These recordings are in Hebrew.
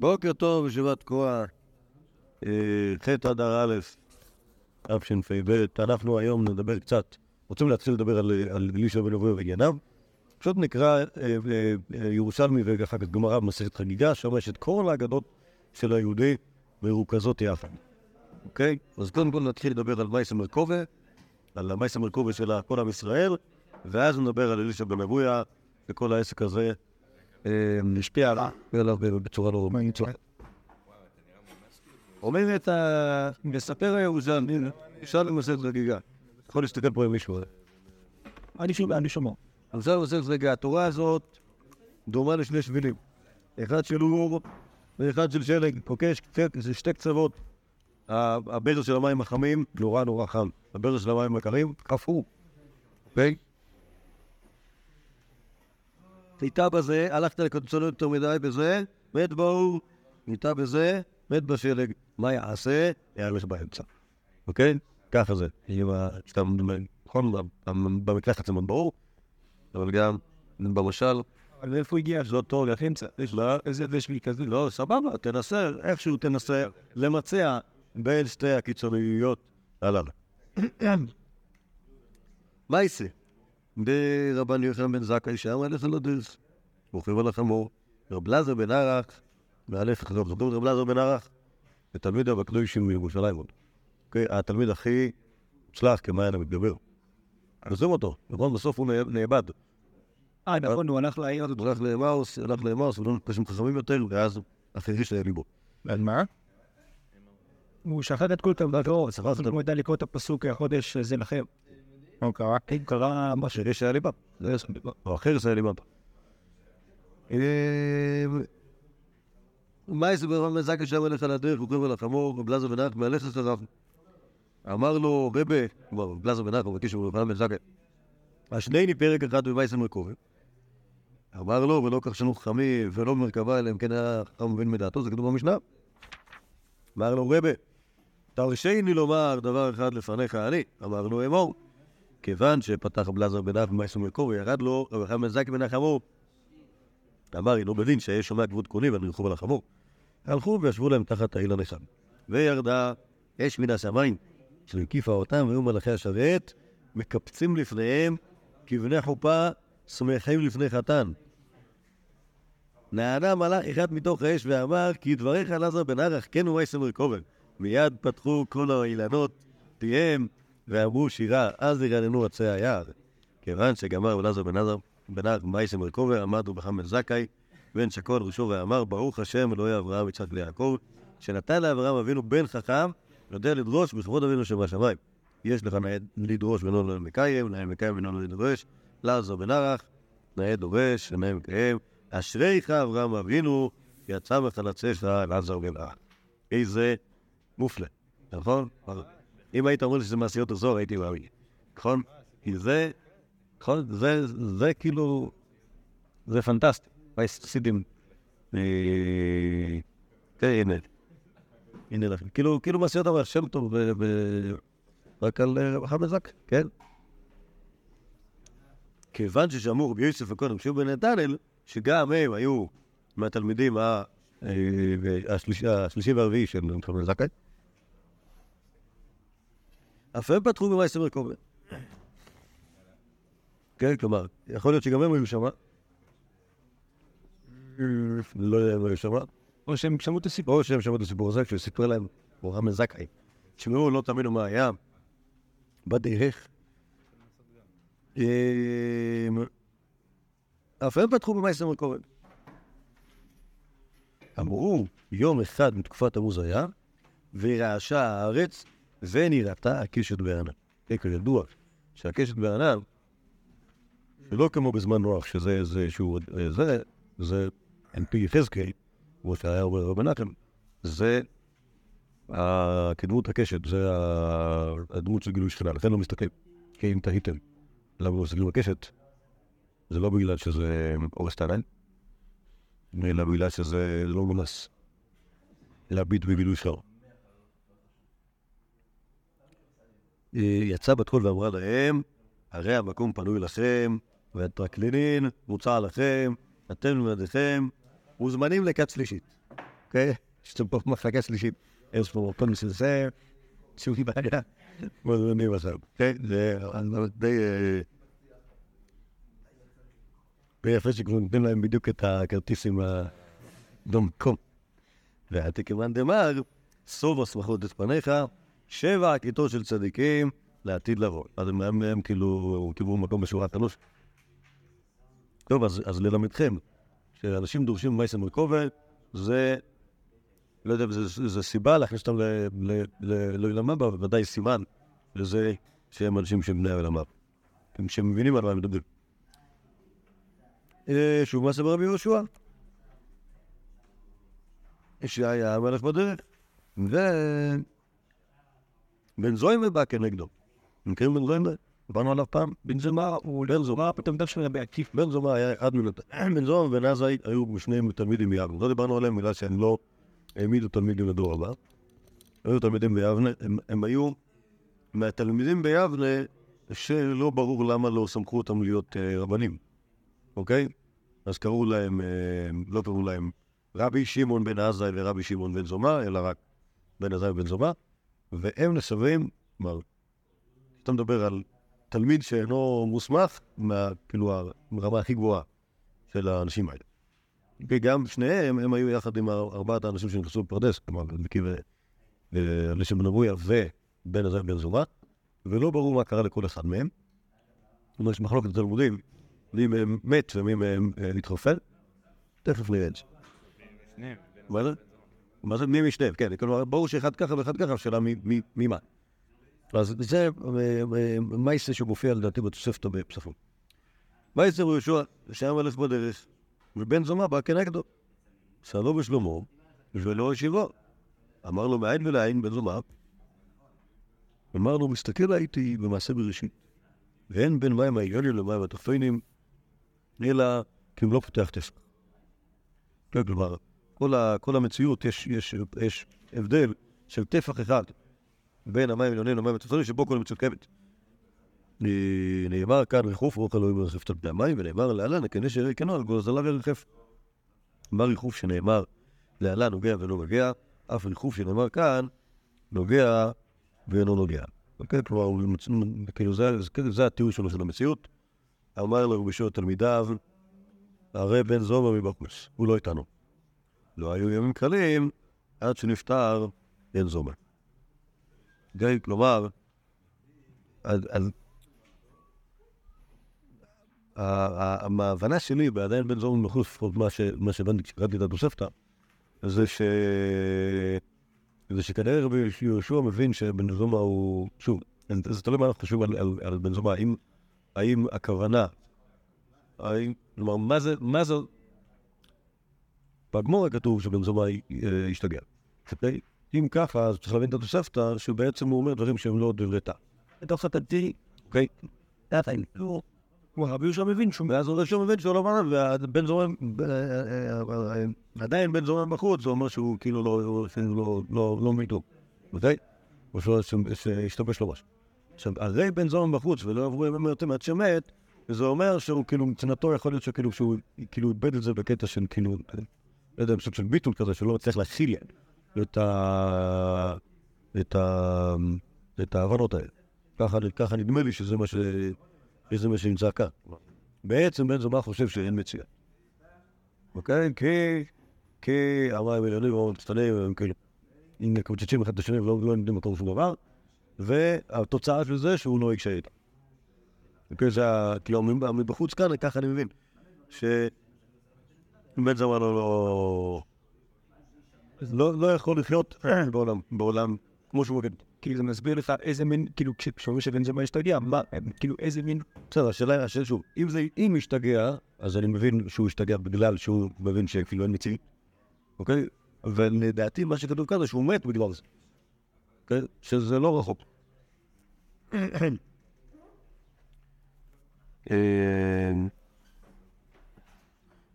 בוקר טוב, ישיבת תקוע, אה, ח' אדר א', תשפ"ב. אנחנו היום נדבר קצת, רוצים להתחיל לדבר על אלישע בן אבויה וענייניו. פשוט נקרא אה, אה, ירושלמי ואחר כך גמרא במסכת חגיגה, יש את כל האגדות של היהודי מרוכזות יחד. אוקיי? אז קודם כל נתחיל לדבר על מייסה מרכובה, על המייסה מרכובה של כל עם ישראל, ואז נדבר על אלישע בן אבויה וכל העסק הזה השפיע עליו בצורה לא מוצלחת. אומרת, ה- מספר הירושלמי, אפשר למסכת חגיגה. יכול להסתכל פה עם מישהו. אני שומע, אני שומע. עכשיו מסכת חגיגה, התורה הזאת דומה לשני שבילים. אחד של אור ואחד של שלג, אוקיי? זה שתי קצוות. ה- הברז של המים החמים, נורא נורא חם. הברז של המים הקרים, קפוא. אוקיי? ניטע בזה, הלכת לקונצונות יותר מדי בזה, מת באור, ניטע בזה, מת בשלג. מה יעשה? יעלך באמצע. אוקיי? ככה זה. אם ה- שאתה, נכון, במקלחת זה מאוד ברור, אבל גם במשל, אבל איפה הגיע? זה לא טוב, אמצע. לא, איזה בשביל כזה? לא, סבבה, תנסה, איכשהו תנסה למצע בין שתי הקיצוניות הללו. מה יעשה? ברבן יוחנן בן זכאי שם הלך על הדרך, רוכב על החמור, רב לזר בן ערך, מאלף חזור, זוכרים את רב לזר בן ערך? זה תלמיד הבקדושים מירושלים עוד. אוקיי, התלמיד הכי מוצלח כמעיין המתגבר. עוזבים אותו, נכון? בסוף הוא נא- נאבד. אה, נכון, הוא הלך לעיר הזאת. הלך לאמאוס, הלך לאמאוס, ולא נפגש עם חכמים יותר, ואז החיריש היה ליבו. על מה? הוא שחט את כל תלמידו, הוא ידע לקרוא את הפסוק החודש זה לכם. הוא קרא, הוא קרא משהו. החיריש היה ליבם. זה היה ליבם. או החרס היה ליבם. מה יש ברבן בן זכאי שם הלך על הדרך, הוא קרב על החמור, רב לזר בן ערך מהלך אחריו. אמר לו, רבה, לזר בן ערך, הוא מבקש בן זכאי. השנייני פרק אחד במייסן מרכובה. אמר לו, ולא כך שנו חכמים, ולא במרכבה, אלא אם כן היה חכם מבין מדעתו, זה כתוב במשנה. אמר לו, רבה, תרשני לומר דבר אחד לפניך אני. אמר לו, אמור. כיוון שפתח בלעזר בן אב במייסון מרכוב, ירד לו רבי בן זקי בן החמור. אמר, אינו בדין שיש שומע כבוד קונים ואני רכוב על החמור. הלכו וישבו להם תחת האילן אחד. וירדה אש מן השמיים, שהקיפה אותם, והיו מלאכי השרת, מקפצים לפניהם כבני חופה, שמחים לפני חתן. נענה מלאך אחד מתוך האש ואמר, כי דבריך אלעזר בן ערך כן ומייסם מרכובר. מיד פתחו כל האילנות, פיהם, ואמרו שירה, אז ירננו עצי היער. כיוון שגמר אלעזר בן עזר במייסם מרכובר, עמד בן זכאי, בן שקול ראשו ואמר, ברוך השם אלוהי אברהם יצחק ליעקב, שנתן לאברהם אבינו בן חכם, יודע לדרוש בכבוד אבינו שבשמיים. יש לך נאה לדרוש ולא למקיים, נאה מקיים ולא לדרוש, לעזר בן ערך, נאה דורש ונאה מקיים. אשריך אברהם אבינו, יצא מחלציך לעזר בן ערך. איזה מופלא, נכון? אם היית אומר שזה מעשיות הזוהר, הייתי מאמין. נכון? כי זה, נכון? זה, זה כאילו, זה פנטסטי. והחסידים, אה, כן, הנה, הנה לכם. כאילו, כאילו מעשיות אבל שם טוב, רק על אה, רבי חמד זק, כן? כיוון ששמעו רבי יוסף וקודם שהוא בן נתנאל, שגם הם היו מהתלמידים אה, השלישי והרביעי של רבי זכאי, אף הם פתחו במאי מרכובה. כן, כלומר, יכול להיות שגם הם היו שמה. לא יודע אם היו שמה. או שהם שמעו את הסיפור. או שהם שמעו את הסיפור הזה כשהוא סיפר להם, מוחמד זכאי. תשמעו, לא תאמינו מה היה. בדרך. אמ, אף הם פתחו במאי מרכובה. אמרו, יום אחד מתקופת תמוז היה, ורעשה הארץ, ונראתה הקשת בענן. כן, כידוע, שהקשת בענן, שלא כמו בזמן נוח, שזה איזה שהוא, זה, זה, פי יחזקאל, כמו שהיה אומר רבי מנחם, זה כדמות הקשת, זה הדמות של גילוי שכינה, לכן לא מסתכלים. כי אם תהיתם למה לא מסתכלים בקשת, זה לא בגלל שזה אורס העיניים, אלא בגלל שזה לא מונס להביט בגילוי שלו. יצאה בת קול ואמרה להם, הרי המקום פנוי לכם, והטרקלינין מוצע לכם, אתם ומדיכם, מוזמנים לכת שלישית. אוקיי? יש פה מחלקה שלישית. יש פה מיני שזה, שום בעיה. מוזמנים עכשיו. כן, זה די... אה, די יפה שכבר נותנים להם בדיוק את הכרטיסים למקום. והתקמן דמר, סוב השמחות את פניך, שבע הכיתות של צדיקים לעתיד לבוא. אז הם, הם, הם כאילו קיבלו מקום בשורת אנוש. טוב, אז, אז ללמדכם, שאנשים דורשים מייסם רקובה, זה, לא יודע, זה, זה, סיבה להכניס אותם לעולם הבא, ובוודאי סימן לזה שהם אנשים שהם בני העולם הבא. שהם מבינים על מה הם מדברים. אה, שוב מעשה ברבי יהושע. שהיה המלך בדרך, ובן זוימה בא כנגדו. מכירים בן זוימה? דיברנו עליו פעם? בן זומא הוא בן זומא, פתאום דף שלו בעקיף. בן זומא היה אחד מלת... בן זומא ובן עזאי היו שניהם תלמידים מיבנה. לא דיברנו עליהם בגלל שהם לא העמידו תלמידים לדור הבא. היו תלמידים ביבנה, הם, היו מהתלמידים ביבנה שלא ברור למה לא סמכו אותם להיות uh, רבנים, אוקיי? אז קראו להם, uh, לא קראו להם רבי שמעון בן עזאי ורבי שמעון בן זומא, אלא רק בן עזאי ובן זומא, והם נסבים, כלומר, אתה מדבר על תלמיד שאינו מוסמך, מה, כאילו, הרמה הכי גבוהה של האנשים האלה. וגם שניהם, הם היו יחד עם ארבעת האנשים שנכנסו בפרדס, כלומר, מקיף לשם בן אבויה ובן עזאי ובן זומא, ולא ברור מה קרה לכל אחד מהם. זאת אומרת, יש מחלוקת תלמודים, מי מהם מת ומי מהם אה, התחופל. תכף נראה את זה. מה זה? מי משניהם? כן, כלומר, ברור שאחד ככה ואחד ככה, השאלה מי מה. אז זה אה, אה, מייסר שמופיע לדעתי בתוספתא בפסחים. מייסר הוא יהושע, שהיה מלך בדרך, ובן זומא בא כנגדו. שאלו בשלמה, ולא השיבו. אמר לו, מאין ולעין בן זומא? אמר לו, מסתכל הייתי במעשה בראשית, ואין בין מים העליונים למים התחתונים, אלא כי הוא לא פותח טפח. כן, כלומר, כל, ה, כל המציאות, יש, יש, יש הבדל של טפח אחד בין המים העליונים למים התחתונים, שבו כל המציאות קיימת. נאמר כאן ריחוף רוח אלוהים מרחפת על פני המים, ונאמר להלן, הכנס שירי כנו על גוזלה וריחף. מה ריחוף שנאמר להלן נוגע ולא נוגע, אף ריחוף שנאמר כאן נוגע ואינו נוגע. אוקיי, כלומר, כאילו זה, זה התיאור שלו של המציאות. אמר לו בשעות תלמידיו, הרי בן זומר מבחוץ, הוא לא איתנו. לא היו ימים קלים עד שנפטר בן זומר. גיא, כלומר, ההבנה שלי, ועדיין בן זומר מחוץ, לפחות מה שהבנתי כשקראתי את התוספתא, זה ש... זה שכנראה רבי יהושע מבין שבן זומא הוא, שוב, זה תלוי מה אנחנו חושבים על, על, על בן זומא, האם, האם הכוונה, האם, כלומר, מה זה, מה זה, בגמור כתוב שבן זומא השתגע. אם ככה, אז צריך להבין את התוספתא, שבעצם הוא אומר דברים שהם לא דברי טעם. בתוך סתתי, אוקיי? כמו רבי יהושע מבין. ואז רבי יהושע מבין שהוא לא מאמין, והבן זורם, עדיין בן זורם בחוץ, זה אומר שהוא כאילו לא מיתו, אוקיי? או שהשתבש לו משהו. עכשיו, הרי בן זורם בחוץ ולא עברו ימים יותר מעט שמת, וזה אומר שהוא כאילו, מבחינתו יכול להיות שכאילו שהוא כאילו איבד את זה בקטע של כאילו, לא יודע, פשוט של ביטול כזה, שלא מצליח להכיל את ההבנות האלה. ככה נדמה לי שזה מה ש... וזה מה שנמצא כאן. בעצם בן זומא חושב שאין מציאה. אוקיי? כי, כי המים העליונים מאוד מצטנעים, הם כאילו, אם מקוצצים אחד את השני ולא יודעים מקום שום דבר, והתוצאה של זה שהוא לא יקשה איתם. אוקיי? כאילו מבחוץ כאן, ככה אני מבין, שבן זומא לא, לא, לא, יכול לחיות בעולם, בעולם כמו שהוא מבין. כאילו זה מסביר לך איזה מין, כאילו כשאומרים שבן זמר השתגע, מה, כאילו איזה מין... בסדר, השאלה, השאלה שוב, אם זה, אם השתגע, אז אני מבין שהוא השתגע בגלל שהוא מבין שכאילו אין מציאות, אוקיי? ולדעתי מה שכתוב כאן זה שהוא מת בגלל זה, אוקיי? שזה לא רחוק.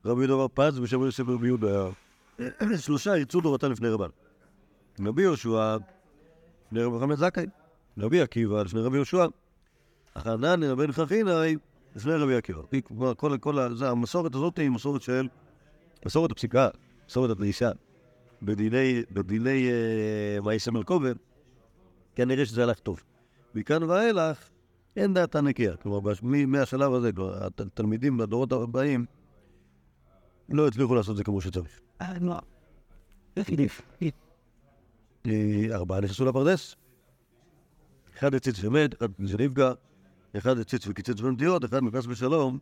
רבי יהודה בר פז ושם יוסף רבי יהודה, שלושה ירצו דורתם לפני רבן. רבי יהושע לפני רבי חמד זכאי, רבי עקיבא לפני רבי יהושע, החנן רבי חכינאי לפני רבי עקיבא. כל, כל, זה, המסורת הזאת היא מסורת של, מסורת הפסיקה, מסורת הפרישה. בדיני, בדיני אה, וישמר כובד, כנראה שזה הלך טוב. מכאן ואילך, אין דעתה נקייה. כלומר, מהשלב הזה, התלמידים בדורות הבאים לא הצליחו לעשות את זה כמו שצריך. אה? אה, ארבעה נכנסו לפרדס. אחד הציץ ומת, אחד שנפגע, אחד הציץ וקיצץ בנטיות, אחד נכנס בשלום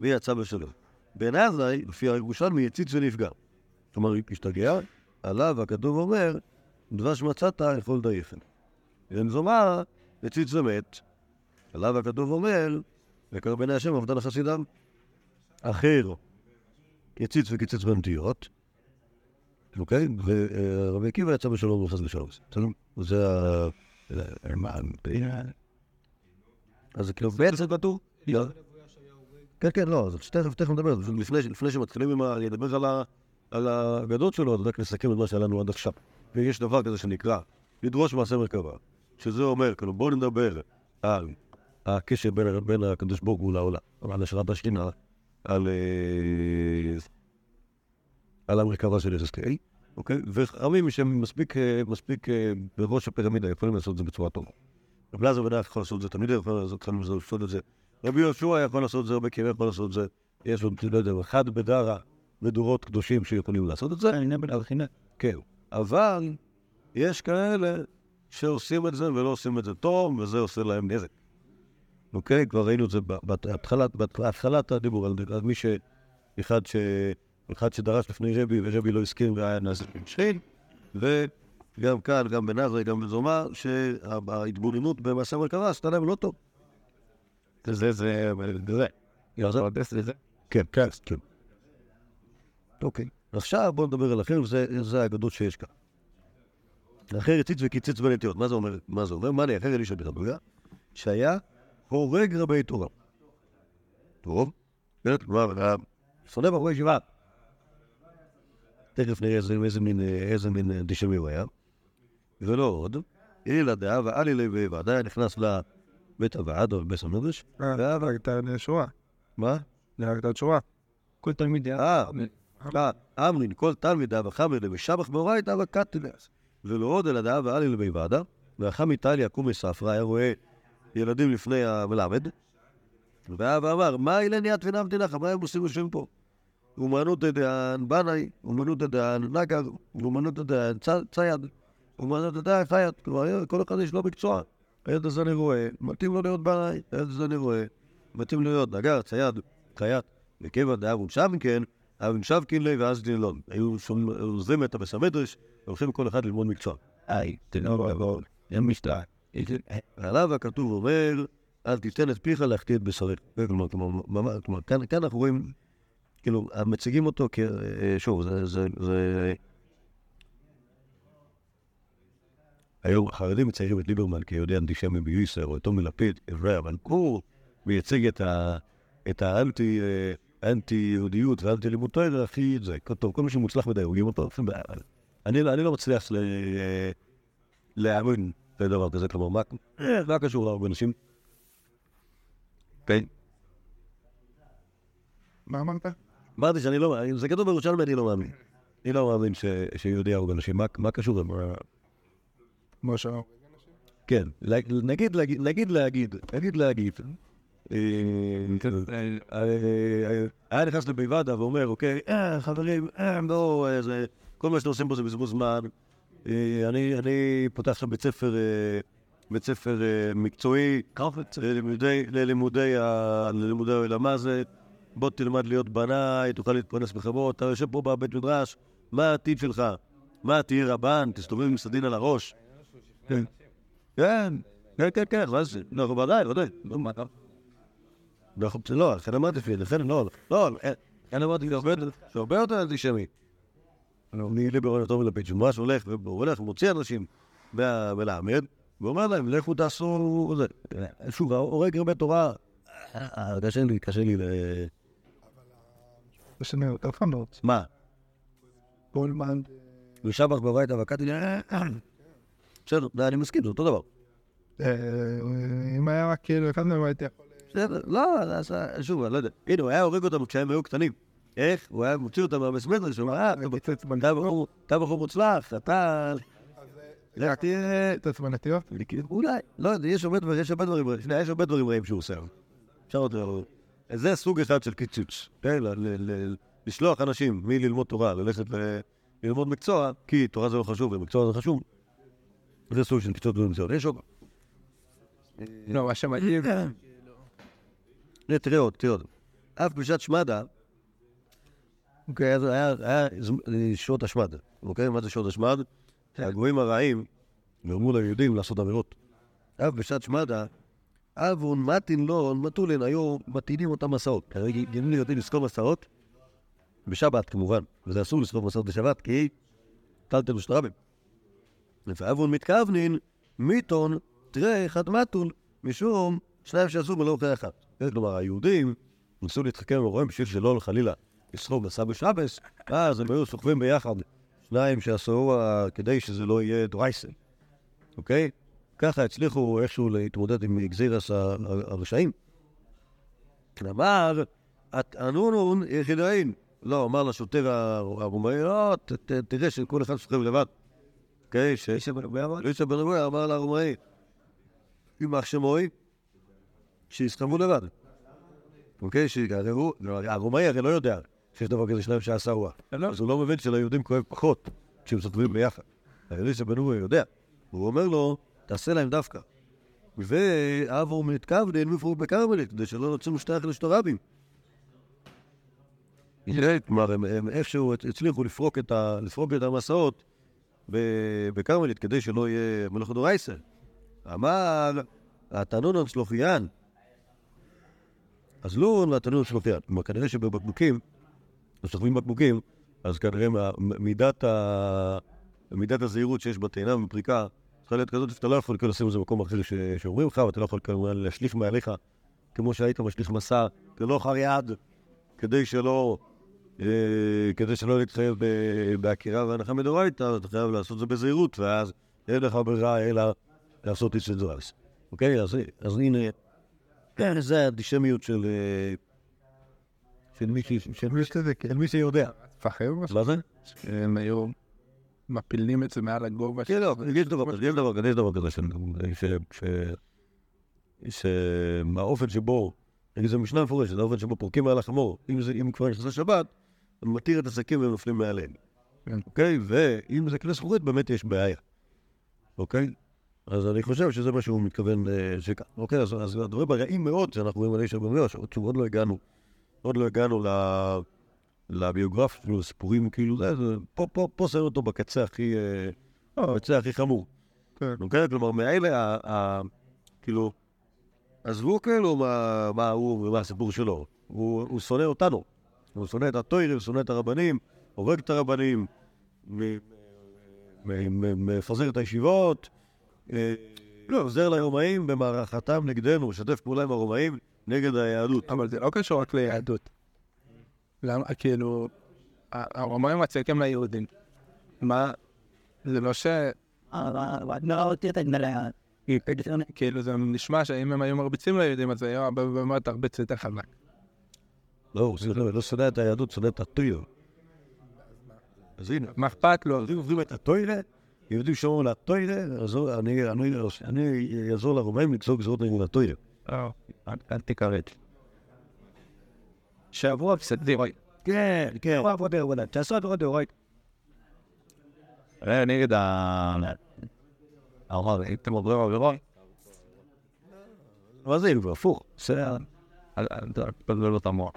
ויצא בשלום. בן עזאי, לפי הירושלמי, הציץ ונפגע. כלומר, השתגע, עליו הכתוב אומר, דבש מצאת יכול דייפן. בן זומא, הציץ ומת, עליו הכתוב אומר, וקרא בעיני השם עבדה לחסידם. אחר, הציץ וקיצץ בנטיות, אוקיי? ורבי עקיבא יצא בשלום ונכנס בשלום. בסדר? זה ה... אז כאילו בעצם כתוב... לא. כן, כן, לא, אז תכף, נדבר. לפני, שמתחילים עם ה... אני אדבר על, ה, על האגדות שלו, אז רק נסכם את מה שהיה לנו עד עכשיו. ויש דבר כזה שנקרא לדרוש מעשה מרכבה, שזה אומר, כאילו, בואו נדבר על הקשר בין, בין הקדוש ברוך הוא לעולם, על השראת השכינה, על, אה, על המרכבה של SSK, אוקיי? וחכמים שהם מספיק, אה, מספיק אה, בראש הפירמידה יכולים לעשות את זה בצורה טובה. רב אלעזר בן יכול לעשות את זה, תמיד יכול לעשות את זה. רבי יהושע יכול לעשות את זה, רבי קירי יכול לעשות את זה. יש עוד, לא יודע, אחד בדרה מדורות קדושים שיכולים לעשות את זה. אני בן הבחינה. כן. אבל יש כאלה שעושים את זה ולא עושים את זה טוב, וזה עושה להם נזק. אוקיי? כבר ראינו את זה בהתחלת, בהתחלת הדיבור על מי ש... אחד, ש... אחד שדרש לפני רבי, ורבי לא הסכים והיה נעשה שכין, וגם כאן, גם בנזרי, גם בזומא, שההתבוננות במעשה מרכבה עשתה להם לא טוב. זה, זה, זה. יעזור לדס לזה. כן, כן, כן. אוקיי. עכשיו בואו נדבר על וזה זה האגדות שיש כאן. אחר הציץ וקיצץ בנטיות. מה זה אומר? מה זה אומר? מה לי אחר אלישע ברבויה? שהיה הורג רבי תורה. טוב. כן, כלומר, שונא בחורי ישיבה. תכף נראה איזה, מין, איזה מין אנטישמי הוא היה. ולא עוד. אלא דעה ואלי לוי ועדיין נכנס לבית הוועד או לבית המדרש. אה, הרגת שורה. מה? הרגת שורה. כל תלמיד היה... אה, אה, אמרין, כל תלמיד דאב וחמר למשבח מאורייתא וקטנס. ולא עוד אלא דאב ואלי לבי ועדה, ואחם איטליה קומי ספרא, היה רואה ילדים לפני המלמד, והיה ואמר, מה אילניית ונמתי לך, מה הם עושים יושבים פה? אומנות דען בנאי, אומנות דען נגר, אומנות דען צייד, אומנות דען חייט. כלומר, כל אחד יש לו מקצוע. הילד הזה אני רואה, מתאים לו להיות בנאי, הילד הזה אני רואה, מתאים לו להיות נגר, צייד, חייט. וכיוון דאב ונשבקין, אב ונשבקין לי ואז דילון. היו עוזרים את הבסמדרש, והולכים כל אחד ללמוד מקצוע. היי, תנור עבור. אין משטרה. ועליו הכתוב אומר, אל תיתן את פיך להחטיא את בשריך. כלומר, כלומר, כאן, כאן אנחנו רואים, כאילו, מציגים אותו כ... אה, שוב, זה... זה, זה... היום החרדים מציירים את ליברמן כיהודי אנטישמי ביוסר, או את טומי לפיד, אבל הוא מייצג את, ה, את האנטי... אה, אנטי-יהודיות ואנטי לימוד תואר הכי זה. טוב, כל מי שמוצלח מדי הורגים אותו. אני, אני לא מצליח ל, להאמין לדבר כזה, כלומר, מה, אה, מה קשור להרבה אנשים? כן. מה אמרת? אמרתי שאני לא, זה כתוב בירושלמי, אני לא מאמין. אני לא מאמין ש- שיהודי יהרוג אנשים. מה- מה קשור? מה- כמו ש... כן, נגיד להגיד, נגיד להגיד, נגיד להגיד. אה, אה, אה, היה נכנס לביבדה ואומר, אוקיי, אה, חברים, אה, לא, אה, זה- כל מה שאתם עושים פה זה בזבוז זמן. אה, אני אני פותח עכשיו בית ספר, אה, בית ספר אה, מקצועי, ללימודי- ללימודי ללימודי העולם הזה. בוא תלמד להיות בנאי, תוכל להתפרנס בכבוד, אתה יושב פה בבית מדרש, מה העתיד שלך? מה, תהיה רבן, תסתובב עם סדין על הראש? כן. כן, כן, כן, כן, מה זה? לא, בוודאי, בוודאי. לא, אתה? לא, זה לא, לכן אמרתי לכן לא, לא, לכן אמרתי, זה הרבה יותר אנטישמי. אני ליברון יותר מלפיד, שהוא ממש הולך, והוא הולך ומוציא אנשים מהמלמד, ואומר להם, לכו תעשו. שוב, הורג הרבה תורה, אה, קשה לי, קשה לי ל... זה שני יותר פנות. מה? כל מן... ושבח באורייתא וקטי, בסדר, אני מסכים, זה אותו דבר. אה, אם היה רק כאילו אחד מהם הייתי יכול... בסדר, לא, שוב, אני לא יודע. הנה, הוא היה הורג אותם כשהם היו קטנים. איך? הוא היה מוציא אותה מהבית מדרש, הוא אמר, אה, אתה- בחור- מוצלח, אתה... לך תהיה... את עצמנתיות? אולי, לא יודע, יש הרבה דברים, רעים. יש הרבה דברים רעים שהוא עושה. אפשר עוד... זה סוג אחד של קיצוץ, כן? לשלוח אנשים מללמוד תורה, ללכת ללמוד מקצוע, כי תורה זה לא חשוב ומקצוע זה חשוב. זה סוג של קיצוץ במקצוע. יש עוד... לא, מה שמדהים, הנה, תראה עוד, תראה עוד. אף בשעת שמדה, אוקיי, אז היה, היה זמ- שעות השמד, אוקיי? מה זה שעות השמד? הגויים הרעים גרמו ליהודים לעשות עבירות. אף בשעת שמדה, אבון מתין לון מתולין, היו מטעינים אותם מסעות. הרי גרמו ליהודים לזכור מסעות בשבת כמובן, וזה אסור לזכור מסעות בשבת, כי טלטל ושטרבים. ואבון מתכוונין, מיתון, תראה, אחד מתון, משום שניים שעשו מלא אוכל אחד. כן, כלומר, היהודים ניסו להתחכם עם הרועים בשביל שלא חלילה לסחוב מסע בשבס, אז הם היו סוחבים ביחד שניים שעשו אה, כדי שזה לא יהיה דרייסן, אוקיי? ככה הצליחו איכשהו להתמודד עם גזירס ה- הרשעים. אמר, אנונון יחידאין. לא, אמר לשוטר הרומאי, לא, תראה שכל אחד סוחב לבד. אוקיי, ש... לישה בן רבוי אמר לרומאי, יימח שמוי, שיסחבו לבד. אוקיי? הוא, הרומאי הרי לא יודע שיש דבר כזה שניים שעשה הוא. אז הוא לא מבין שליהודים כואב פחות כשהם סותרים ביחד. אלישע בן אורי יודע. הוא אומר לו, תעשה להם דווקא. ואבו מתכוונן מפרוק בכרמלית, כדי שלא נוצרו שתי אחלה שתי רבים. כלומר, הם, איכשהו הצליחו לפרוק את, המסעות בכרמלית, כדי שלא יהיה מלוך דורייסר. אמר, התנון שלוחיין. אז לון והתנון שלוחיין. כלומר, כנראה שבבקבוקים, כשסוחבים בקבוקים, אז כנראה מידת, ה... מידת הזהירות שיש בטעינה ובפריקה צריכה להיות כזאת שאתה לא יכול כאילו לשים את זה במקום אחר ש... שאומרים לך, ואתה לא יכול כמובן להשליך מעליך, כמו שהיית משליך מסע, כלא יד, כדי שלא... אה, כדי שלא להתחייב בעקירה והנחה מדאורייתא, אז אתה חייב לעשות את זה בזהירות, ואז אין לך ברירה אלא לעשות את זה. אוקיי? אז, אז הנה, כן, זה האנטישמיות של... של מי, מי שיודע. פחר, מה זה? הם היו מפילים את זה מעל הגובה. כן, לא, יש דבר כזה, יש דבר כזה, יש דבר כזה, שהאופן שבו, נגיד זו משנה מפורשת, האופן שבו פורקים מעל החמור, אם זה- אם כבר נכנסה שבת, הוא מתיר את השקים והם נופלים מעליהם. כן. אוקיי? ואם זה כלי זכורית, באמת יש בעיה. אוקיי? אז אני חושב שזה מה שהוא מתכוון אה. אוקיי, אז הדברים הרעים מאוד שאנחנו רואים על איש הבן שעוד שוב, עוד לא הגענו, עוד לא הגענו ל- לביוגרפיה שלו, לסיפורים כאילו, זה, זה- פה- פה פה שמים אותו בקצה הכי, אה, בקצה הכי חמור. כן. אוקיי? כלומר, מאלה, כאילו, עזבו כאילו מה מה הוא ומה הסיפור שלו. הוא הוא שונא אותנו. הוא שונא את הטוירים, שונא את הרבנים, הורג את הרבנים, מפזר את הישיבות, אה, עוזר לרומאים במערכתם נגדנו, משתף פעולה עם הרומאים נגד היהדות. אבל זה לא קשור רק ליהדות. למה, כאילו, הרומאים מצליחים ליהודים. מה, זה לא ש... כאילו זה נשמע שאם הם היו מרביצים ליהודים אז היה באמת תרביץ יותר חזק. לא, הוא שונא- לא שונא את היהדות, שונא את הטויר. אז הנה, מה אכפת לו? יהודים עוברים את הטוירה, יהודים אני- אני אני אעזור לרומאים לגזור גזרות נגד הטוירה. אל תיכרת. שבוע בסדר. כן, כן. שבוע עבודה עבודה. תעשו דאורייתא. ראה נגד ה... אמר, הייתם עוברים עבירה? מה זה, כבר הפוך. בסדר. אל תבלבל את המוח.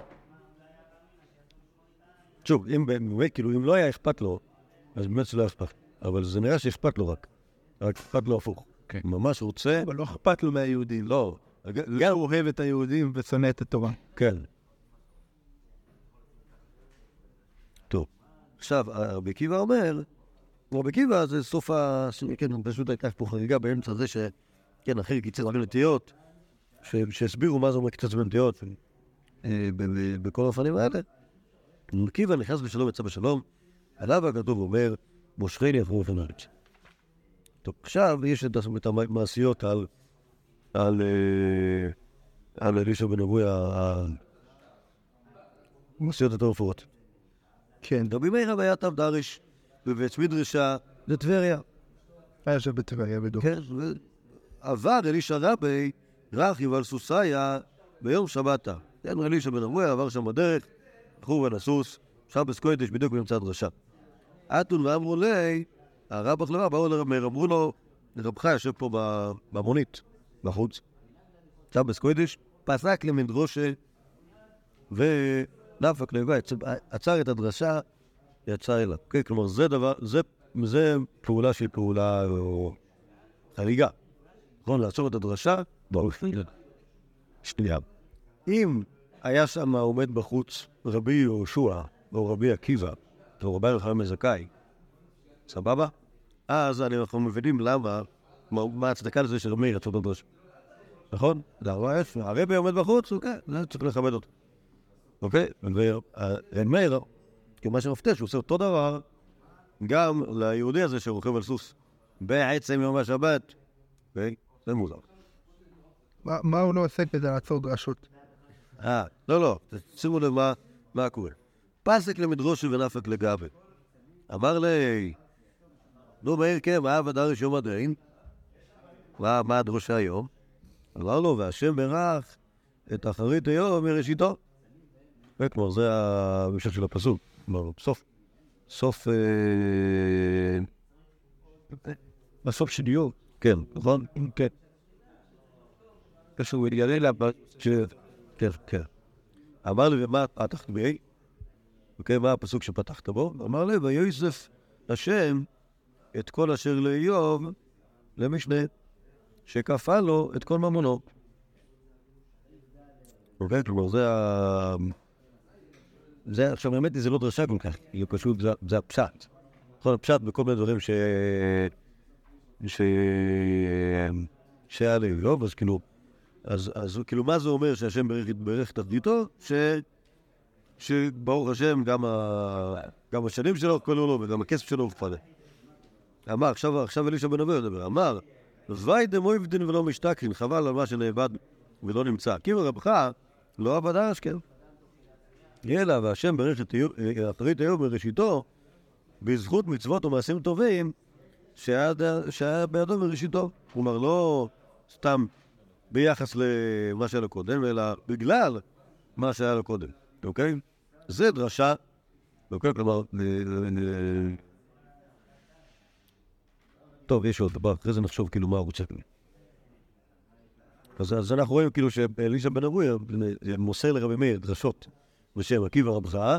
שוב, אם באמת, כאילו, אם לא היה אכפת לו, אז באמת שלא היה אכפת. אבל זה נראה שאכפת לו רק. רק אכפת לו הפוך. כן. ממש רוצה, אבל לא אכפת לו מהיהודים. לא. גם הוא אוהב את היהודים ושונא את התורה. כן. טוב. עכשיו, רבי עקיבא אומר, רבי עקיבא זה סוף ה... כן, פשוט הייתה פה חריגה באמצע זה ש... כן, אחרי קיצץ בנטיות, ש- שהסבירו מה זה אומר קיצץ בנטיות, אה, ב- ב- בכל האופנים האלה. רבי עקיבא נכנס בשלום, יצא בשלום, עליו הכתוב אומר, מושכני עברו הארץ. טוב, עכשיו יש את המעשיות על... על... אה, על אלישע בן אבוי ה- ה- מסיעות יותר מפורט. כן, רבי מאיר היה תו דריש, בבית מדרשה, לטבריה. היה יושב בטבריה בדיוק. כן, עבר אלישע רבי רכיב על סוסיה ביום שבתה. כן, אלישע בן אבויה עבר שם בדרך, בחור בן הסוס, שבס קוידש בדיוק באמצע הדרשה. אתון ואמרו לי, הרב החלמה באו לרב מאיר, אמרו לו, רבך יושב פה במונית, בחוץ. שבס קוידש, פסק למדרושה ונפק לבית, עצר את הדרשה, יצא אליו. כן, כלומר, זה דבר, זה, זה פעולה שהיא פעולה או, חריגה. נכון, לעצור את הדרשה, באופן. שנייה. אם היה שם עומד בחוץ רבי יהושע או רבי עקיבא או רבי יוחנן מזכאי, סבבה? אז אנחנו מבינים למה, מה ההצדקה לזה יצא את הדרשה. נכון? זה הרבה יפה. הרבי עומד בחוץ, אוקיי, זה צריך לכבד אותו. אוקיי? ורבי מאיר, כמה שמפתיע שהוא עושה אותו דבר גם ליהודי הזה שרוכב על סוס בעצם יום השבת. אוקיי? זה מוזר. מה- מה הוא לא עושה כדי לעצור דרשות? אה, לא, לא, שימו לב מה, מה קורה. פסק למדרושי ונפק לגבי. אמר לי, נו מאיר, כן, מה עבודה ראשון? מה, מה הדרושה היום? אמר לו, והשם ברך את אחרית היום מראשיתו. וכלומר, זה המשך של הפסוק. כלומר, סוף, סוף... אה, בסוף של יום. כן, נכון? כן. כשהוא לבת... כן, כן, כן. אמר לי, ומה פתחת בי? אוקיי, מה הפסוק שפתחת בו? אמר לי, ויוסף השם את כל אשר לאיוב למשנה, שכפה לו את כל ממונו. אוקיי, כלומר, זה ה... זה, עכשיו, היא, זה לא דרשה כל כך, היא פשוט, זה, זה הפשט. נכון, הפשט בכל מיני דברים ש... ש... שהיה לאיוב, אז כאילו... אז, אז כאילו, מה זה אומר שהשם ברך, תחתיתו? ש... שברוך השם, גם, ה... גם השנים שלו כללו לו וגם הכסף שלו הופנה. אמר, עכשיו, עכשיו אלישע בן אבי מדבר, אמר, ויידם אויבדין ולא משתכרין, חבל על מה שנאבד ולא נמצא. כי רבך לא עבד אשכם. אלא והשם אה, אחרית היום מראשיתו, בזכות מצוות ומעשים טובים, שהיה, בידו מראשיתו. כלומר, לא סתם ביחס למה שהיה לו קודם, אלא בגלל מה שהיה לו קודם, אוקיי? זה דרשה, אוקיי? כלומר, ל- ל- טוב, יש עוד דבר, אחרי זה נחשוב כאילו מה הוא רוצה. אז, אז אנחנו רואים כאילו שאלישע בן אבויה מוסר לרבי מאיר דרשות בשם עקיבא רבך,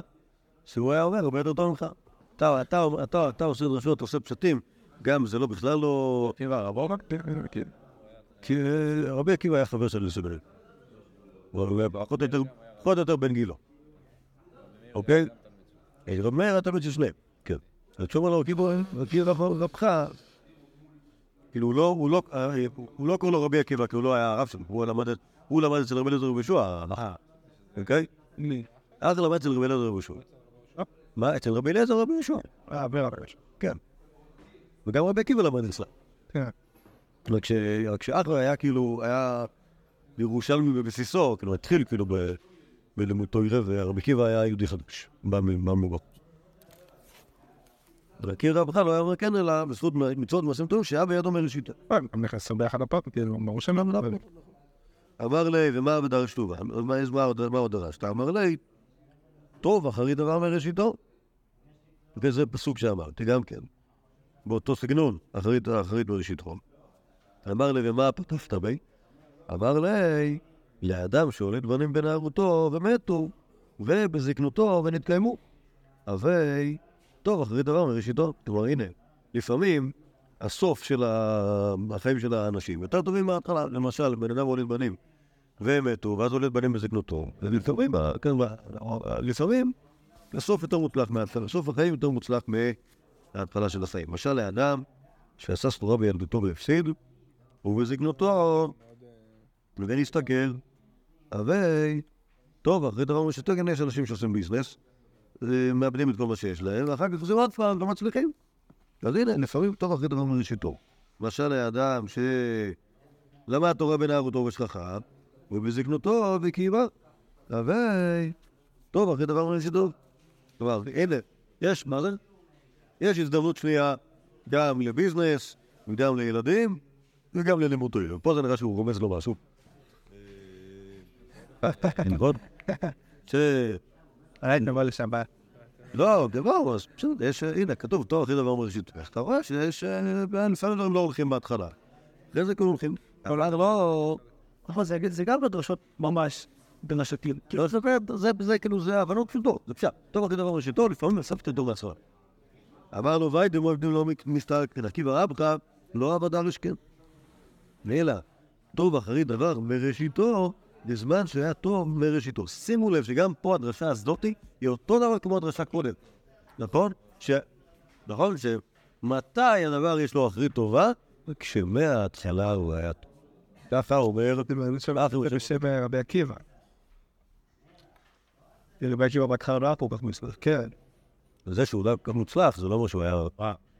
שהוא היה אומר הרבה יותר טוב ממך. אתה, אתה, אתה, אתה עושה דרשות, עושה פשטים, גם זה לא בכלל לא... עקיבא רבו? כי אה, רבי עקיבא היה חבר של אלישע בן אבויה. הוא היה פחות או יותר, בן גילו. אוקיי? רבי מאיר אתה בן של שניהם, כן. אז כשאומר לו עקיבא רבך, כאילו הוא לא, הוא לא, אה, לא קורא לו רבי עקיבא, כי הוא לא היה הרב שלו, הוא למד, אצל רבי אליעזר יהושע, ההלכה, אוקיי? אז הוא למד אצל רבי אליעזר יהושע. מה, אצל רבי אליעזר רבי יהושע? אה, ברב. כן. וגם רבי עקיבא למד אצלה. כן. רק שאחלה היה כאילו, היה ירושלמי בבסיסו, כאילו התחיל כאילו בלימוד תוירה, ורבי עקיבא היה יהודי חדש, בא מ- בא מבוא. רבי עקיבא בכלל לא היה אומר כן, אלא בזכות מצוות מעשים טובים שהיה בידו מראשיתה. הם נכנסו ביחד לפרק, כאילו, ברור שהם לא. אמר לי, ומה בדרש טובה? מה עוד דרשת? אמר לי, טוב, אחרי דבר מראשיתו. וזה פסוק שאמרתי, גם כן. באותו סגנון, אחרית אחרית מראשיתו. אמר לי, ומה פתחת בי? אמר לי, לאדם שהוליד בנים בנערותו ומתו, ובזקנותו ונתקיימו. הווי, טוב, אחרית דבר מראשיתו. כלומר, הנה, לפעמים הסוף של החיים של האנשים יותר טובים מההתחלה. למשל, בן אדם הוליד בנים והם מתו, ואז הוליד בנים בזקנותו. ולפעמים, כן, לפעמים, הסוף יותר מוצלח מההתחלה, סוף החיים יותר מוצלח מההתחלה של החיים. למשל, לאדם שעשה סתורה בילדותו והפסיד, ובזקנותו, הסתכל, הווי, טוב, אחרי דבר משתו, כן יש אנשים שעושים ביזנס, מאבדים את כל מה שיש להם, ואחר כך עושים עוד פעם, לא מצליחים. אז הנה, לפעמים טוב אחרי דבר מראשיתו. למשל לאדם שלמד תורה בנערותו ושכחה, ובזקנותו וקיימה. הווי, טוב אחרי דבר מראשיתו. כלומר, הנה, יש, מה זה? יש הזדמנות שנייה גם לביזנס, וגם לילדים, וגם ללימוד תורה. פה זה נראה שהוא רומז לו משהו. נכון? ראית נבוא לשם, בא. לא, דבר, אז בסדר, יש, הנה, כתוב, תואר הכי דבר מראשית. אתה רואה שיש, אה, לפעמים דברים לא הולכים בהתחלה. אחרי זה כאילו הולכים. אבל לא... נכון, זה- גם בדרשות ממש בנשתים. לא, זה, זה, כאילו, זה הבנות פשוטות, זה פשט. טוב אחרי דבר ראשיתו, לפעמים אספת דור מהסוהר. אמר לו, ויידם עובדים לא מסתלק, עקיבא רבך, לא עבדה לשכן. אלא, טוב אחרי דבר מראשיתו, בזמן שהיה טוב מראשיתו. שימו לב שגם פה הדרשה הזאתי היא אותו דבר כמו הדרשה קודם. נכון? ש... נכון? שמתי הדבר יש לו אחרית טובה? כשמההתחלה הוא היה טוב. ככה אומר, זה בשם אה, רבי עקיבא. רבי עקיבא בהתחלה לא היה כל כך מוצלח. כן. וזה שהוא לא כך מוצלח, זה לא אומר שהוא היה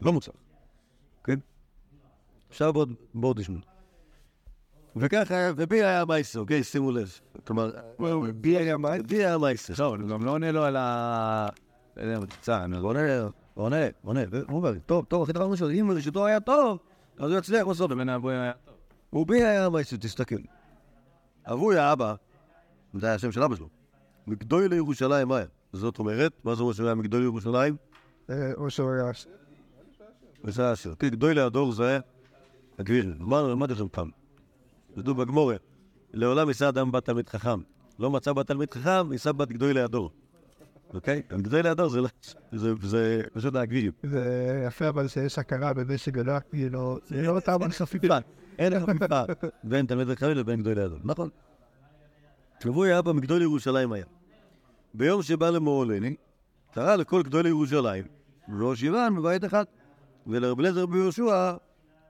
לא מוצלח. כן? עכשיו בואו תשמעו. וככה, ובי היה מייסר, אוקיי? שימו לב. כלומר, בי היה מה? בי היה מייסר. לא, אני גם לא עונה לו על ה... לא הוא עונה, הוא עונה, הוא עונה, והוא אומר, טוב, טוב, אחרי דבר ראשון, אם ראשיתו היה טוב, אז הוא יצליח בסוף. בין האבויים היה טוב. ובי היה מייסר, תסתכל. אבוי האבא, זה היה השם של אבא שלו, מגדוי לירושלים היה. זאת אומרת, מה זה אומר שהוא היה מגדוי לירושלים? אה, או שהוא היה... וזה השיר. כן, גדוי להדור זה הגביר. מה למדתי לכם פעם? כתוב בגמורה, לעולם יישא אדם בת תלמיד חכם. לא מצא בת תלמיד חכם, יישא בת גדוי להדור. אוקיי? גדוי להדור זה לא- זה- זה פשוט הגבירים. זה יפה אבל שיש הכרה בזה שגדל, כאילו, זה לא אותם חפיפה. אין חפיפה בין תלמיד חכם לבין גדוי להדור. נכון. שבוי היה במגדול ירושלים היה. ביום שבא למורלני, קרא לכל גדול ירושלים, ראש יוון בבית אחד, ולרב אליעזר ביהושע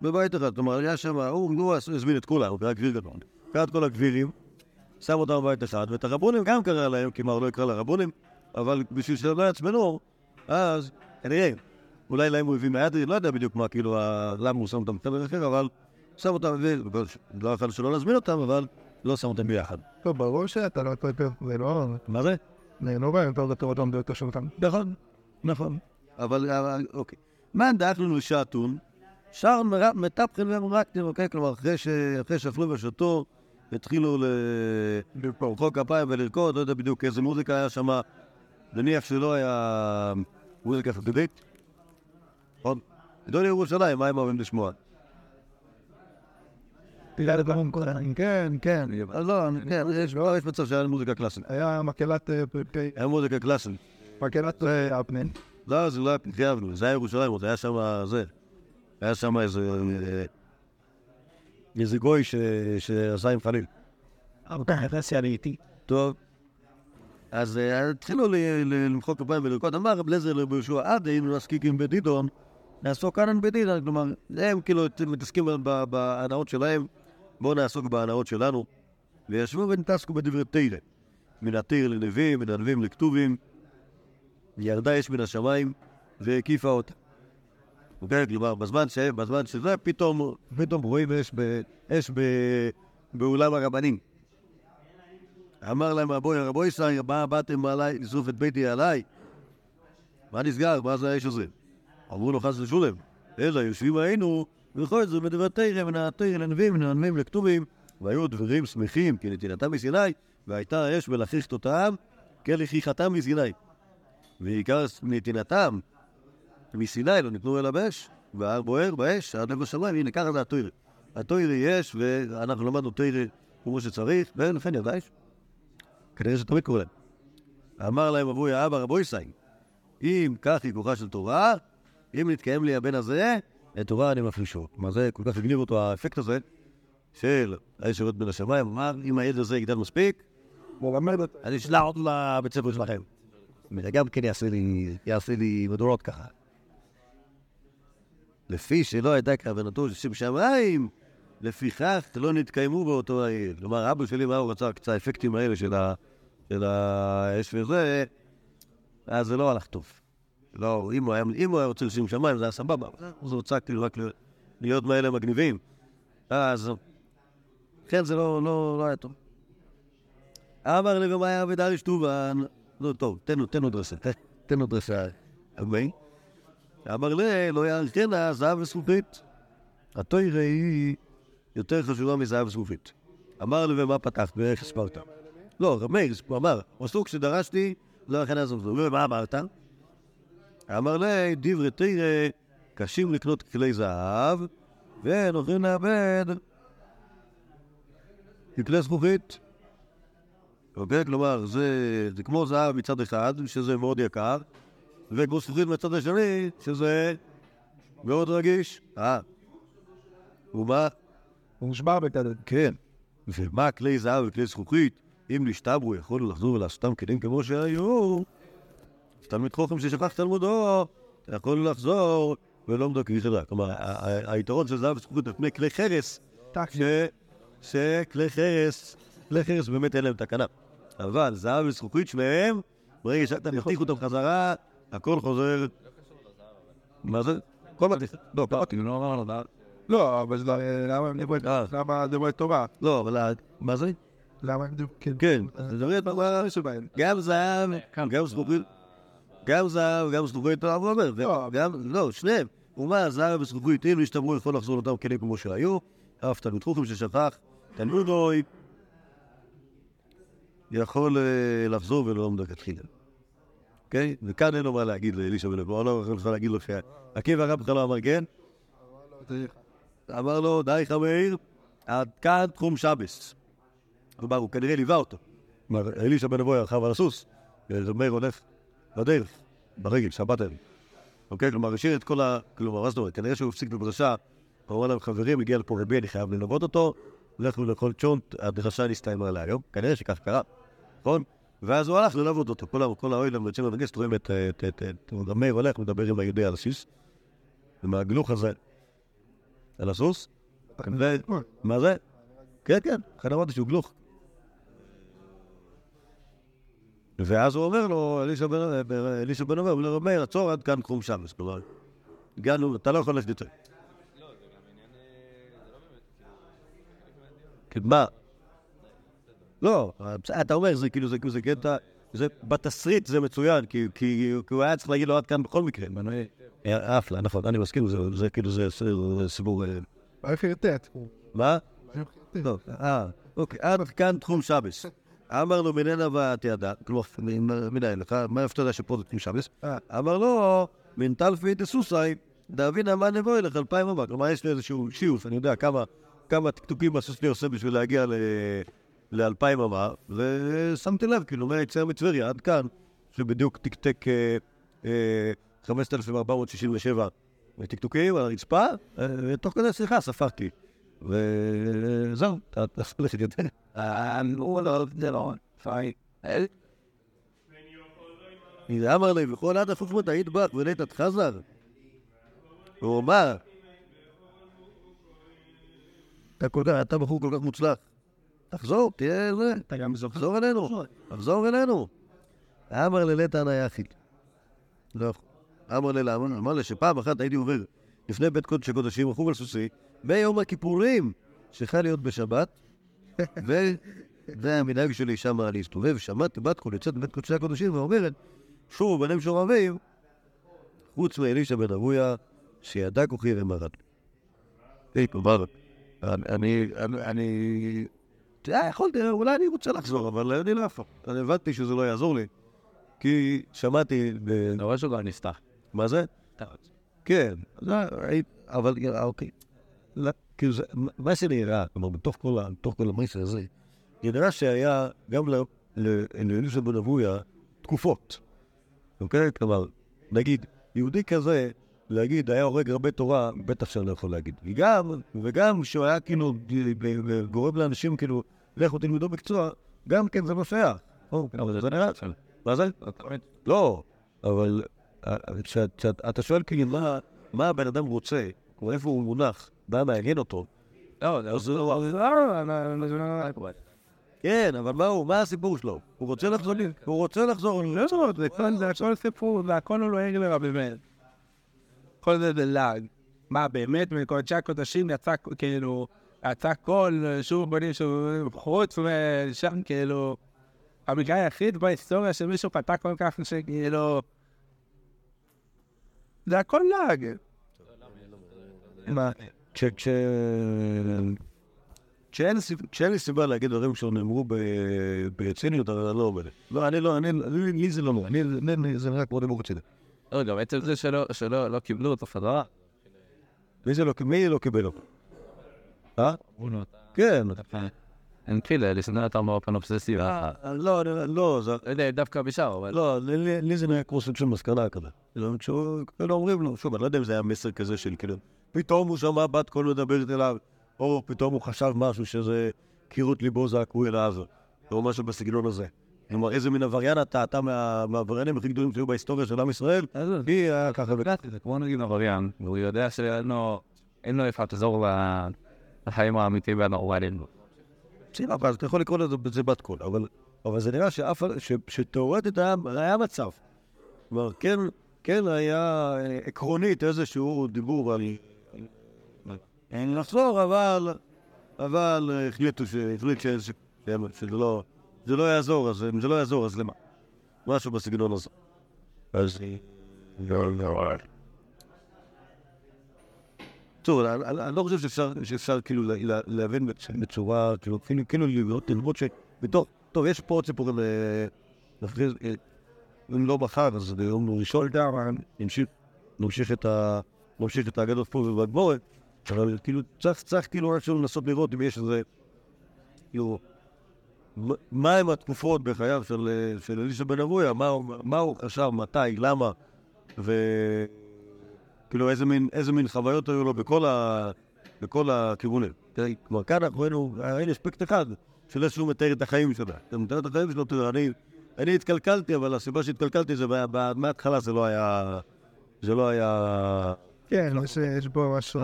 בבית אחד. כלומר, היה שם, הוא הזמין את כולם, הוא קרא גביר גדול. קרא את כל הגבירים, שם אותם בבית אחד, ואת הרבונים גם קרא להם, כלומר, הוא לא יקרא לרבונים, אבל בשביל שלא יעצמנו, אז כנראה, אולי להם הוא הביא מהיד, לא יודע בדיוק מה, כאילו, למה הוא שם אותם בחדר אחר, אבל שם אותם, ו- לא יכול שלא להזמין אותם, אבל לא שם אותם ביחד. טוב, ברור שאתה לא יותר, זה לא... מה זה? זה לא בעיה יותר יותר אותם ביותר שלהם. נכון, נכון. אבל, אבל, אוקיי. מאן דאך לנו שעתון, שר מטפחן ומרקטין, אוקיי? כלומר, אחרי שאכלו ושתו, התחילו למחוא כפיים ולרקוד, לא יודע בדיוק איזה מוזיקה היה שם, נניח שלא היה מוזיקה חסידית. נכון? גדול ירושלים, מה הם אוהבים לשמוע? כן, כן. לא, כן, יש מצב שהיה מוזיקה קלאסית. היה מקהלת, אה, היה מוזיקה קלאסית. מקהלת אה, הפנין. לא, זה לא היה אבנו, זה היה ירושלים, עוד היה שם זה. היה שם איזה... אה, איזה גוי שעשה עם חליל. טוב. אז אה, התחילו למחוא כפיים ולרקוד. אמר רב לזר לרבי יהושע, עד היינו נסקיקים בדידון, נעסוק כאן בדידון. כלומר, הם כאילו מתעסקים בהנאות שלהם, בואו נעסוק בהנאות שלנו. וישבו ונתעסקו בדברי תרא. מן התרא לנביאים, מן הנביאים לכתובים. ירדה אש מן השמיים והקיפה אותה. אוקיי? כלומר, בזמן, ש... בזמן שזה, פתאום, פתאום רואים אש, ב... אש ב... באולם הרבנים. אמר להם רבוי, רבוי ישראל, מה באתם עליי, לשרוף את ביתי עליי? מה נסגר? מה זה האש הזה? אמרו לו חס ושולם, אלא יושבים היינו, וכל זה בדבר תרא, מן התרא לנביאים, הנביאים לכתובים, והיו דברים שמחים, כי נתינתם מסיני, והייתה האש ולחיכת אותם, כלכיכתם מסיני. ועיקר נתינתם מסיני לא ניתנו אלא באש, וההר בוער באש, עד לב השמיים, הנה ככה זה התוירה. התוירה יש, ואנחנו למדנו תוירה כמו שצריך, ולכן ידע אש. כנראה שתמיד קורה להם. אמר להם אבוי האבא רבו ישי, אם כך היא כוחה של תורה, אם נתקיים לי הבן הזה, את תורה אני מפרישו. מה זה, כל כך הגניב אותו האפקט הזה, של האש יורד בין השמיים, אמר, אם הילד הזה יגדל מספיק, אני אשלח אותו לבית ספר שלכם. וזה גם כן יעשה לי, יעשה לי מדורות ככה. לפי שלא הייתה כוונתו של שם שמיים, לפיכך לא נתקיימו באותו העיר. כלומר, אבא שלי, מה הוא רצה? קצת האפקטים האלה של, ה, של האש וזה, אז זה לא הלך טוב. לא, אם הוא היה, אם הוא היה רוצה לשם שמיים, זה היה סבבה. אז הוא רצה כאילו רק להיות מאלה מגניבים. אז, כן, זה לא, לא, לא היה טוב. אמר לי ומה היה ודריש טובן, לא, טוב, תן דרסה, ת- תן לו דרסה. אמן. אמר לי, לא יערכנה זהב וזכוכית. התוירה היא יותר חשובה מזהב וזכוכית. אמר לי, ומה פתחת? ואיך הסברת? לא, מאיר, הוא אמר, פסוק שדרשתי, לא יערכנה זהב וזכוכית. ומה אמרת? אמר לי, דברי תראה, קשים לקנות כלי זהב, הולכים לאבד כלי זכוכית. אוקיי? כלומר, זה, זה כמו זהב מצד אחד, שזה מאוד יקר, וכמו זכוכית מצד השני, שזה מאוד רגיש. אה. ומה? הוא נשבר בקדד. כן. ומה כלי זהב וכלי זכוכית? אם נשתברו, יכולנו לחזור ולעשותם כלים כמו שהיו. תלמיד חוכם ששכח תלמודו, יכולנו לחזור ולא מדקי חדה. כלומר, היתרון של זהב וזכוכית על פני כלי חרס, שכלי חרס, כלי חרס באמת אין להם תקנה. אבל זהב וזכוכית שניהם, ברגע שאתה מתיך אותם חזרה, הכל חוזר... מה זה? כל מתיך. לא, קראתי. לא אמר לו, לא. לא, אבל זה- למה הם דברי אה. למה תורה? לא, אבל... מה זה? למה הם דברי... כן. כן, זה דברים מה שבהם? גם זהב, גם זכוכית, גם זהב, גם זכוכית, לא. גם, לא, שניהם. ומה, זהב וזכוכית, אם נשתמרו, יכול לחזור לאותם כלים כמו שהיו, אף תלמיד חוכם ששכח, תלמודוי, יכול אה, לחזור ולא מלכתחילה. אוקיי? וכאן אין לו מה להגיד לאלישע בן אברהם, לא יכול להגיד לו שעקיבא רב בכלל לא אמר כן, אמר לו, די חמיר, עד כאן תחום שבס. כלומר, הוא כנראה ליווה אותו. כלומר, אלישע בן אבוי רכב על הסוס, ומאיר הולך בדרך, ברגל, שבת ערב. אוקיי? כלומר, השאיר את כל ה... כלומר, מה זאת אומרת? כנראה שהוא הפסיק בדרשה, הוא אמר להם, חברים, הגיע לפה רבי, אני חייב ללוות אותו, לכו לאכול צ'ונט, הדרשה נסתיימה להיום. כנראה שכך קרה, נכון? ואז הוא הלך ללוות אותו. כל ה- כל האוילם בית שמש וגסט רואים את... את- את- את- את- מאיר הולך, מדבר עם היהודי על הסיס, ומהגלוך הזה על הסוס. ו- מה זה? כן, כן, לכן אמרתי שהוא גלוך. ואז הוא אומר לו, אלישע בן- אומר, הוא אומר, מאיר, עצור עד כאן קרום שמש. כלומר, הגענו, אתה לא יכול ללכת יותר. כן, מה? לא, בסדר, אתה אומר, זה כאילו, זה קטע, זה בתסריט זה מצוין, כי- הוא היה צריך להגיד לו עד כאן בכל מקרה. אה, אפלה, נכון, אני מסכים, זה- כאילו, זה סיפור... אה, ירטט? מה? לא, אה, אוקיי, עד כאן תחום שבס. אמר לו מננה ותיעדה, כלומר, מנהל לך, מה איפה אתה יודע שפה זה תחום שבס? אה. אמר לו, מן טלפי דסוסאי, דאבינה מה נבוא אליך אלפיים אמה. כלומר, יש לי איזשהו שיוף, אני יודע כמה כמה טקטוקים הסוס שלי עושה בשביל להגיע ל- לאלפיים אמה, ושמתי לב, כאילו, מהיציאה מטבריה עד כאן, שבדיוק תקתק אה, אה, 5,467 טקטוקים על הרצפה, אה, ותוך כדי שיחה ספרתי. וזהו, אתה אתה יכול ללכת יותר. הוא לא, זה לא, פיי. הנה אמר לי, וכל עד החוכמות היית בך ולית חזר. הוא אמר, אתה בחור כל כך מוצלח. תחזור, תהיה זה, אתה גם זוכר? תחזור אלינו, תחזור אלינו. אמר לי, לטען היחיד. לא יכול. אמר לי, למה? אמר לי שפעם אחת הייתי עובר לפני בית קודש הקודשים, רכוב על סוסי, ביום הכיפורים, שחל להיות בשבת, ו- זה המנהג שלי שם להסתובב, שמעתי בת קול יוצאת מבית קודשי הקודשים ואומרת, שוב בנים שורבים, חוץ מאלישע בן אבויה, שידע כוחי ומרד. כלומר, אני, אני, יכולתי, אולי אני רוצה לחזור, אבל אני לא יכול. אני הבנתי שזה לא יעזור לי, כי שמעתי, אתה רואה שהוא כבר נפתח. מה זה? כן, אבל אוקיי. לא, כאילו זה, מה שנראה, כלומר, בתוך כל ה- בתוך כל המסר הזה, זה נראה שהיה גם ל- ל- לאלישע בן אבויה תקופות. אוקיי? כלומר, נגיד, יהודי כזה, להגיד, היה הורג הרבה תורה, בטח שאני לא יכול להגיד. וגם, וגם שהוא היה כאילו גורם לאנשים כאילו, לכו תלמדו מקצוע, גם כן זה לא שייך. או, אבל זה נראה, מה זה? לא, אבל אה, כשאת- כשאת- אתה שואל כאילו מה- הבן אדם רוצה, איפה הוא מונח, מה מעניין אותו, לא, לא... כן, אבל מה הוא, מה הסיפור שלו? הוא רוצה לחזור, הוא רוצה לחזור, לא זה הכל- זה הכל סיפור, זה הכל הוא לא לרבי מאיר. כל זה זה לעג. מה, באמת, מקודשי הקודשים יצא כאילו, יצא קול, שוב בנים שוב, חוץ משם כאילו, המקרה היחיד בהיסטוריה שמישהו פתח כל כך שכאילו... זה הכל לעג. מה? כש- כש- כשאין לי סיבה להגיד דברים שנאמרו בציניות, אני לא אומר. לא, אני לא, אני, לי זה לא נורא, אני- זה נראה כמו דיבור רציני. לא, גם עצם זה שלא- שלא לא קיבלו אותו חזרה. מי זה לא, מי לא קיבל אותו? אה? כן. אין כאילו, לשנוא אותם באופן אובססיבי. לא, לא, זה... לא יודע, דווקא משם, אבל... לא, לי- זה נראה כמו סוג של מסקנה כזה. כאילו, אומרים לו, שוב, אני לא יודע אם זה היה מסר כזה של כאילו, פתאום הוא שמע בת קול מדברת אליו, או פתאום הוא חשב משהו שזה קירות ליבו זעקו אליו, או משהו בסגנון הזה. כלומר, איזה מין עבריין אתה, אתה מה- מהעבריינים הכי גדולים שהיו בהיסטוריה של עם ישראל, היא היה ככה וככה. זה כמו נגיד עבריין, והוא יודע שאין לו איפה לחזור ל- לחיים האמיתיים והנורמליים. בסדר, אבל אתה יכול לקרוא לזה זה בת קול, אבל, זה נראה שאף, שתאורטית היה, מצב. כלומר, כן, כן היה אה, עקרונית איזשהו דיבור על אין לחזור, אבל, אבל אה, החליטו, ש- החליט ש, ש, ש, שזה לא, זה לא יעזור, אז אם זה לא יעזור, אז למה? משהו בסגנון הזה. אז... טוב, אני, אני, אני לא חושב שאפשר, כאילו לה- לה- להבין בצ- בצורה, כאילו, כאילו, כאילו לראות, לראות שבתור, טוב, יש פה עוד סיפורים, אה, נפריז, אה, אם לא מחר, אז ביום ראשון, נמשיך, נמשיך את ה... נמשיך את האגדות פה ובגבורת, אבל כאילו, צריך, צריך כאילו איכשהו לנסות לראות אם יש איזה, כאילו, מ- מהם התקופות בחייו של, אה, אלישע בן אבויה, מה, מה הוא חשב, מתי, למה, ו... כאילו איזה מין, איזה מין חוויות היו לו בכל, ה, בכל הכיוונים. תראי, כלומר, כאן אנחנו ראינו, ראינו אספקט אחד של איך שהוא מתאר את החיים שלו. אתה מתאר את החיים שלו, תראה, אני, אני התקלקלתי, אבל הסיבה שהתקלקלתי זה ב- ב- מההתחלה זה לא היה... זה לא היה... כן, יש- יש בו משהו.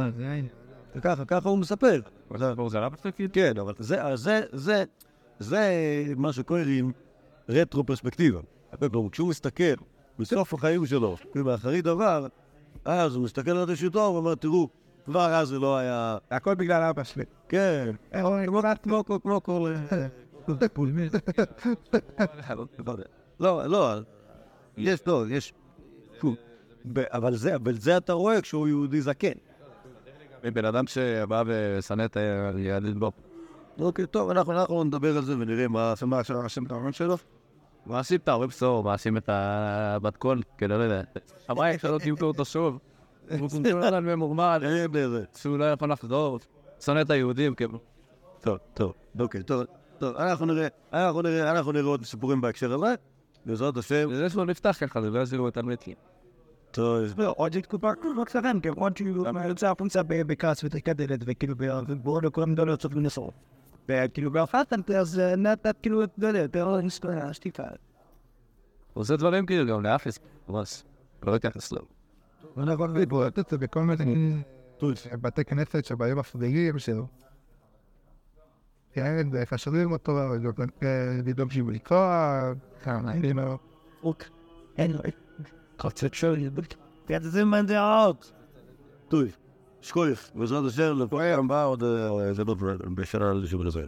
ככה, ככה הוא מספר. זה עלה בספקים? כן, אבל זה, זה, זה, זה מה שקוראים רטרו-פרספקטיבה. כלומר, כשהוא מסתכל בסוף החיים שלו, ומאחרית דבר, אז הוא מסתכל על ראשיתו ואומר, תראו, כבר אז זה לא היה... הכל בגלל אבא שלי. כן, כמו- כמו כל- כמו כל... לא, לא, יש, לא, יש... אבל זה, אבל זה אתה רואה כשהוא יהודי זקן. מבן אדם שבא ושנא את הילדים בו. אוקיי, טוב, אנחנו אנחנו נדבר על זה ונראה מה השם שלו. מאשים את ההורים שלו, מאשים את הבת קול, כאילו, לא יודע. הבית שלו תמכור אותו שוב. הוא כל ממורמר. שהוא לא יכול לחזור. שונא את היהודים, כאילו. טוב, טוב, אוקיי, טוב, טוב, אנחנו נראה, אנחנו נראה, אנחנו נראה עוד סיפורים בהקשר הזה, בעזרת השם. זה שלו נפתח ככה, זה לא יזירו את המתים. טוב, עוד תקופה לא קצרן, כי עוד שהוא יוצא החוצה בכעס ותריקת דלת, וכאילו, ובורא לכולם מדבר לצאת מנסור. וכאילו, באפת, אז נתת כאילו, לא יודע, יותר שתיקה. הוא עושה דברים כאילו גם לאפיס, ממש. לא יתייחס לו. אנחנו להתבורר את זה בכל מיני בתי כנסת שבאים מפריעים שלו. כן, וחשובים אותו, לדאוג שהוא לקרוא, כמה, כאילו, אין לו. קוצת שואל, זה מה דעות. טוב, שקוייך, בעזרת השם, לפעמים הבא עוד, אה, זה לא בשנה לשבוע לזה.